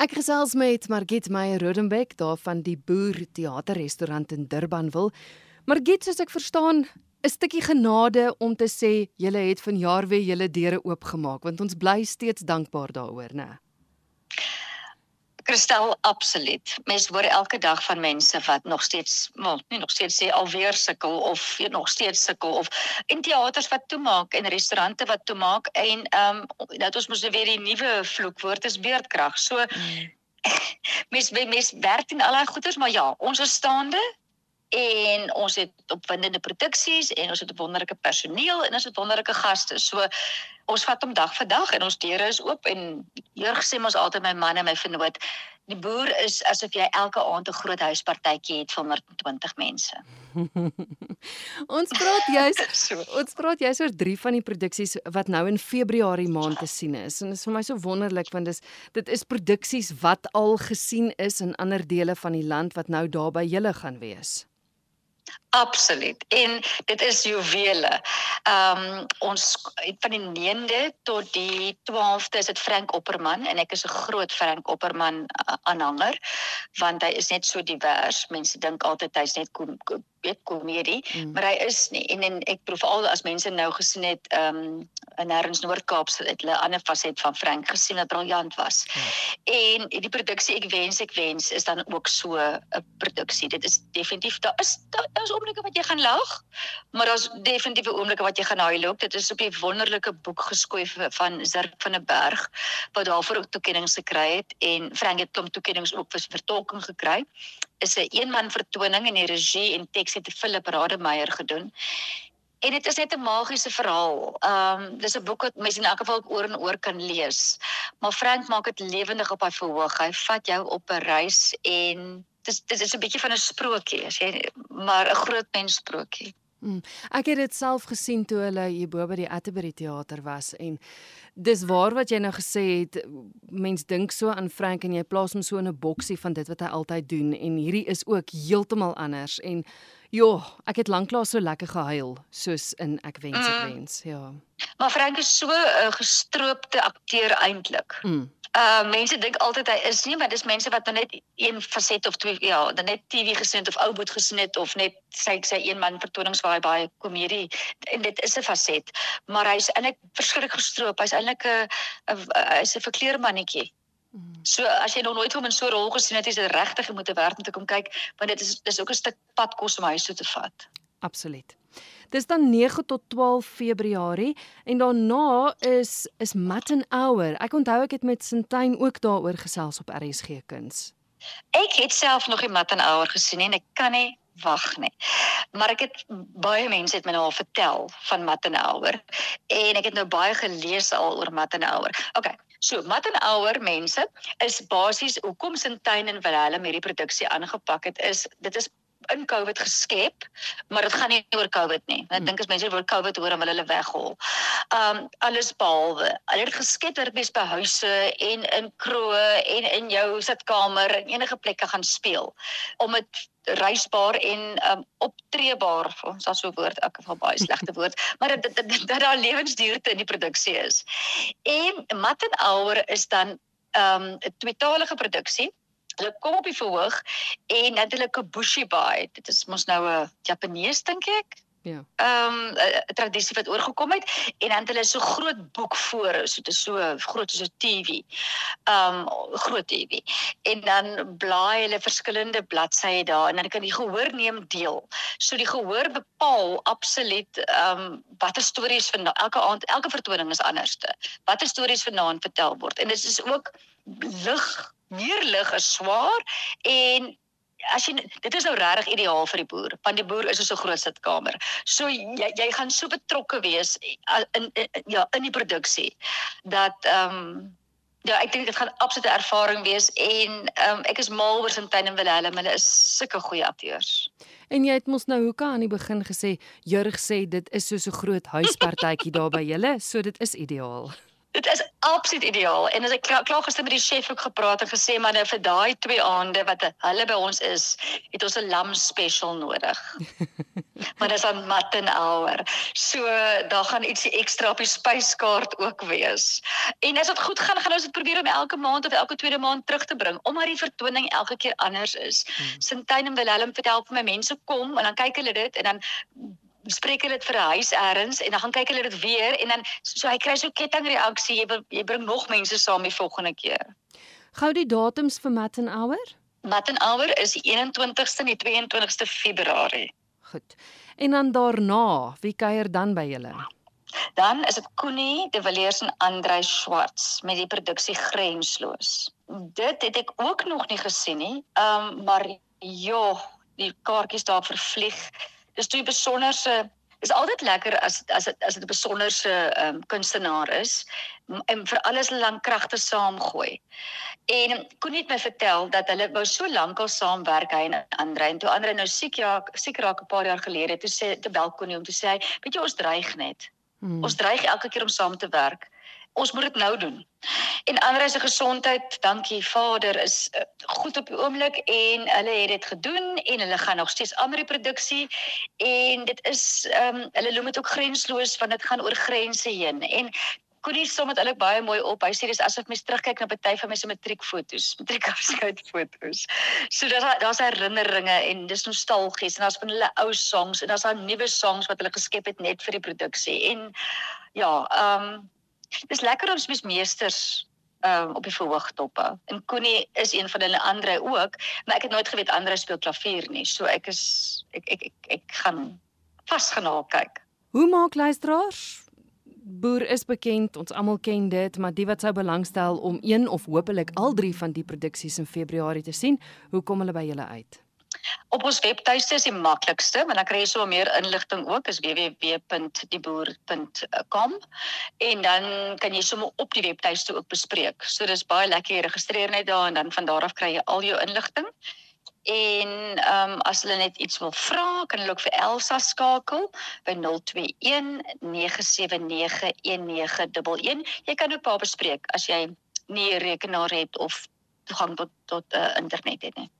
Ek gesels met Margit Meyer Rodenbeck daar van die Boer Theaterrestaurant in Durbanville. Margit, soos ek verstaan, 'n stukkie genade om te sê julle het vanjaar weer julle deure oopgemaak want ons bly steeds dankbaar daaroor, né? Kristel absoluut. Mens hoor elke dag van mense wat nog steeds, wel, nie nog steeds sê alweer sukkel of jy nog steeds sukkel of in teaters wat toemaak en restaurante wat toemaak en ehm um, dat ons mos nou weer die nuwe vloekwoord is beerdkrag. So mm. mens mens werk in al daai goeders, maar ja, ons is staande en ons het opwindende produksies en ons het wonderlike personeel en ons het wonderlike gaste. So ons vat hom dag vir dag en ons deure is oop en hier gesê ons altyd my man en my vernoot die boer is asof jy elke aand 'n groot huispartytjie het van 120 mense. ons praat juis so. ons praat juis oor drie van die produksies wat nou in Februarie maand te sien is en dit is vir my so wonderlik want dis dit is produksies wat al gesien is in ander dele van die land wat nou daar by julle gaan wees. Absoluut. En dit is juwele. Ehm um, ons van die 9de tot die 12de is dit Frank Opperman en ek is 'n groot Frank Opperman uh, aanhanger want hy is net so divers. Mense dink altyd hy's net kom weet komedie, mm. maar hy is nie. En en ek proef al as mense nou gesien het ehm um, in Herrens Noord-Kaap se het hulle 'n ander faset van Frank gesien wat briljant was. Mm. En die produksie ek wens ek wens is dan ook so 'n produksie. Dit is definitief daar is daar is oomblikke wat jy gaan lag, maar daar's definitiewe oomblikke wat jy gaan huil ook. Dit is op die wonderlike boek geskryf van Zirk van der Berg wat daarvoor ook toekenninge gekry het en Frank het klomp toekenninge ook vir vertolking gekry. Is 'n een eenman vertoning en die regie en teks het Philip Rademeier gedoen. En dit is net 'n magiese verhaal. Ehm um, dis 'n boek wat mense in elk geval oor en oor kan lees. Maar Frank maak dit lewendig op hy verhoog. Hy vat jou op 'n reis en dis dit is 'n bietjie van 'n sprokie as jy maar 'n groot mens sprokie. Mm. Ek het dit self gesien toe hulle hier bo by die Atterbury teater was en dis waar wat jy nou gesê het mens dink so aan Frank en jy plaas hom so in 'n boksie van dit wat hy altyd doen en hierdie is ook heeltemal anders en ja ek het lanklaas so lekker gehuil soos in ek wens ek mm. wens ja maar Frank is so 'n gestroopte akteur eintlik mm. Uh mense dink altyd hy is nie, maar dis mense wat nou net een faset of twee ja, dan net TV gesien of ou boet gesien het of net ek sê een man vertonings waar hy baie komedie en dit is 'n faset, maar hy's eintlik verskriklik gestroop. Hy's eintlik 'n hy's 'n verkleermannetjie. Mm. So as jy nog nooit hom in so 'n rol gesien het, is dit regtig jy moet te werk om te kom kyk want dit is dis ook 'n stuk pad kos om huis toe te vat. Absoluut. Dis dan 9 tot 12 Februarie en daarna is is and Hour. Ek onthou ek het met Sintyn ook daaroor gesels op RSG Kuns. Ek het self nog Mat and Hour gesien en ek kan nie wag nie. Maar ek het baie mense het my nou al vertel van Mat and Hour en ek het nou baie gelees al oor Mat and Hour. Okay. So, Mat and Hour mense is basies hoekom Sintyn en Willem hierdie produksie aangepak het is dit is in COVID geskep, maar dit gaan nie oor COVID nie. Ek hmm. dink as mense oor COVID hoor, dan wil hulle weghol. Um alles behalwe. Hulle het geskep dat mens by huise en in kroë en in jou sitkamer en enige plekke gaan speel om dit reisbaar en um optreebaar ons as so 'n woord ek van baie slegte woord maar dat dat, dat, dat daar lewensduurte in die produksie is. En Mat and Hour is dan um 'n tweetalige produksie Hulle kom op die verhoog en dan hulle kabushi baai. Dit is mos nou 'n Japanees dink ek. Ja. Ehm um, 'n tradisie wat oorgekom het en dan hulle so groot boek voor, so dit is so groot soos 'n TV. Ehm um, groot TV. En dan blaai hulle verskillende bladsye daar en dan kan die gehoor neem deel. So die gehoor bepaal absoluut ehm um, watter stories van elke aand, elke vertoning is anderste. Watter stories vanaand vertel word. En dit is ook lig meer lig is swaar en as jy dit is nou regtig ideaal vir die boer want die boer is so 'n groot sitkamer. So jy jy gaan so betrokke wees in, in ja in die produksie dat ehm um, ja ek dink dit gaan absolute ervaring wees en um, ek is mal oor Sintyn en Willem hulle is sulke goeie akteurs. En jy het mos nou hoeka aan die begin gesê Jurg sê dit is so 'n groot huispartytjie daar by julle so dit is ideaal. Dit is absoluut ideaal en as ek klaar, klaar gister met die chef ook gepraat en gesê maar nou vir daai twee aande wat hulle by ons is, het ons 'n lam special nodig. maar dis aan mat en alwer. So daar gaan ietsie ekstra op die spyskaart ook wees. En as dit goed gaan, gaan ons dit probeer om elke maand of elke tweede maand terug te bring omdat die vertoning elke keer anders is. Hmm. Sintyn en Willem vertel vir my mense kom en dan kyk hulle dit en dan spreek hulle dit vir 'n huis eers en dan gaan kyk hulle dit weer en dan so hy kry so kettingreaksie jy jy bring nog mense saam die volgende keer. Gou die datums vir Mat and Hour? Mat and Hour is die 21ste en die 22ste Februarie. Goed. En dan daarna, wie kuier dan by julle? Dan is dit Connie de Villiers en Andrei Schwartz met die produksie Grensloos. Dit het ek ook nog nie gesien nie. Ehm um, maar ja, die kaartjies daar vervlieg dis toe besonderse is altyd lekker as as dit as dit 'n besonderse ehm um, kunstenaar is en vir alles lank kragte saamgooi. En kon net my vertel dat hulle wou so lank al saamwerk hy en Andre en toe Andre nou siek ja siek raak 'n paar jaar gelede toe sê te Belkonie om te sê weet jy ons dreig net. Hmm. Ons dreig elke keer om saam te werk ons moet dit nou doen. En ander is gesondheid, dankie Vader, is uh, goed op die oomblik en hulle het dit gedoen en hulle gaan nog steeds aan met die produksie en dit is ehm um, hulle noem dit ook grensloos want dit gaan oor grense heen. En Koenie som dit eintlik baie mooi op. Hy sê dis asof mens terugkyk na party van my se matriekfoto's, matriekafskeidfoto's. So daar's daar's herinneringe en dis nostalgies en daar's van hulle ou songs en daar's daar nuwe songs wat hulle geskep het net vir die produksie. En ja, ehm um, dis lekker om soos meesters um, op die verhoogtoppe. En Connie is een van hulle ander ook, maar ek het nooit geweet ander speel klavier nie. So ek is ek ek ek, ek gaan vasgenaal kyk. Hoe maak luisteraars? Boer is bekend, ons almal ken dit, maar die wat sou belangstel om een of hopelik al drie van die produksies in Februarie te sien, hoe kom hulle by julle uit? Op ons webtuiste is die maklikste, want dan kry jy so meer inligting ook, is www.dieboer.com en dan kan jy sommer op die webtuiste ook bespreek. So dis baie lekker jy registreer net daar en dan van daar af kry jy al jou inligting. En ehm um, as hulle net iets wil vra, kan hulle ook vir Elsa skakel by 021 979 1911. Jy kan ook pa bespreek as jy nie 'n rekenaar het of toegang tot tot uh, internet het nie.